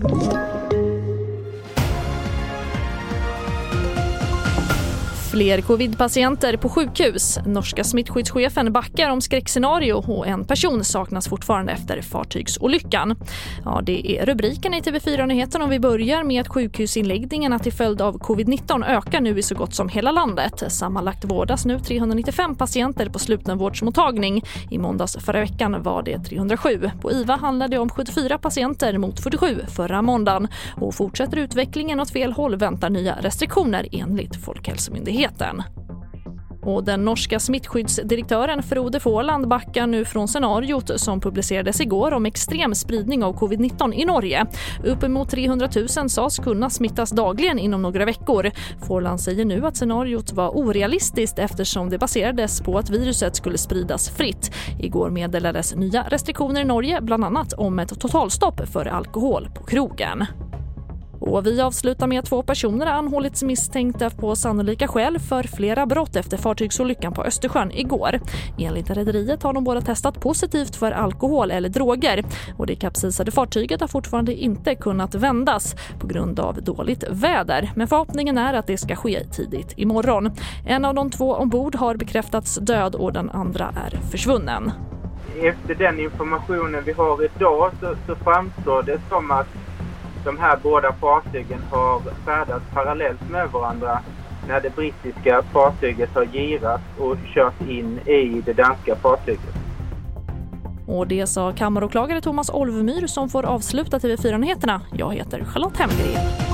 you Fler covidpatienter på sjukhus. Norska smittskyddschefen backar om skräckscenario och en person saknas fortfarande efter fartygsolyckan. Ja, det är rubriken i TV4 Nyheterna. och vi börjar med att sjukhusinläggningarna till följd av covid-19 ökar nu i så gott som hela landet. Sammanlagt vårdas nu 395 patienter på slutenvårdsmottagning. I måndags förra veckan var det 307. På IVA handlar det om 74 patienter mot 47 förra måndagen. Och fortsätter utvecklingen åt fel håll väntar nya restriktioner enligt Folkhälsomyndigheten myndigheten. Och den norska smittskyddsdirektören Frode Fåland backar nu från scenariot som publicerades igår om extrem spridning av covid-19 i Norge. Uppemot 300 000 sas kunna smittas dagligen inom några veckor. Fåland säger nu att scenariot var orealistiskt eftersom det baserades på att viruset skulle spridas fritt. Igår meddelades nya restriktioner i Norge, bland annat om ett totalstopp för alkohol på krogen. Och vi avslutar med att två personer anhållits misstänkta på sannolika skäl för flera brott efter fartygsolyckan på Östersjön igår. Enligt rederiet har de båda testat positivt för alkohol eller droger och det kapsisade fartyget har fortfarande inte kunnat vändas på grund av dåligt väder. Men förhoppningen är att det ska ske tidigt imorgon. En av de två ombord har bekräftats död och den andra är försvunnen. Efter den informationen vi har idag så, så framstår det som att de här båda fartygen har färdats parallellt med varandra när det brittiska fartyget har girat och kört in i det danska fartyget. Och det sa kammaråklagare Thomas Olvemyr som får avsluta TV4-nyheterna. Jag heter Charlotte Hemgren.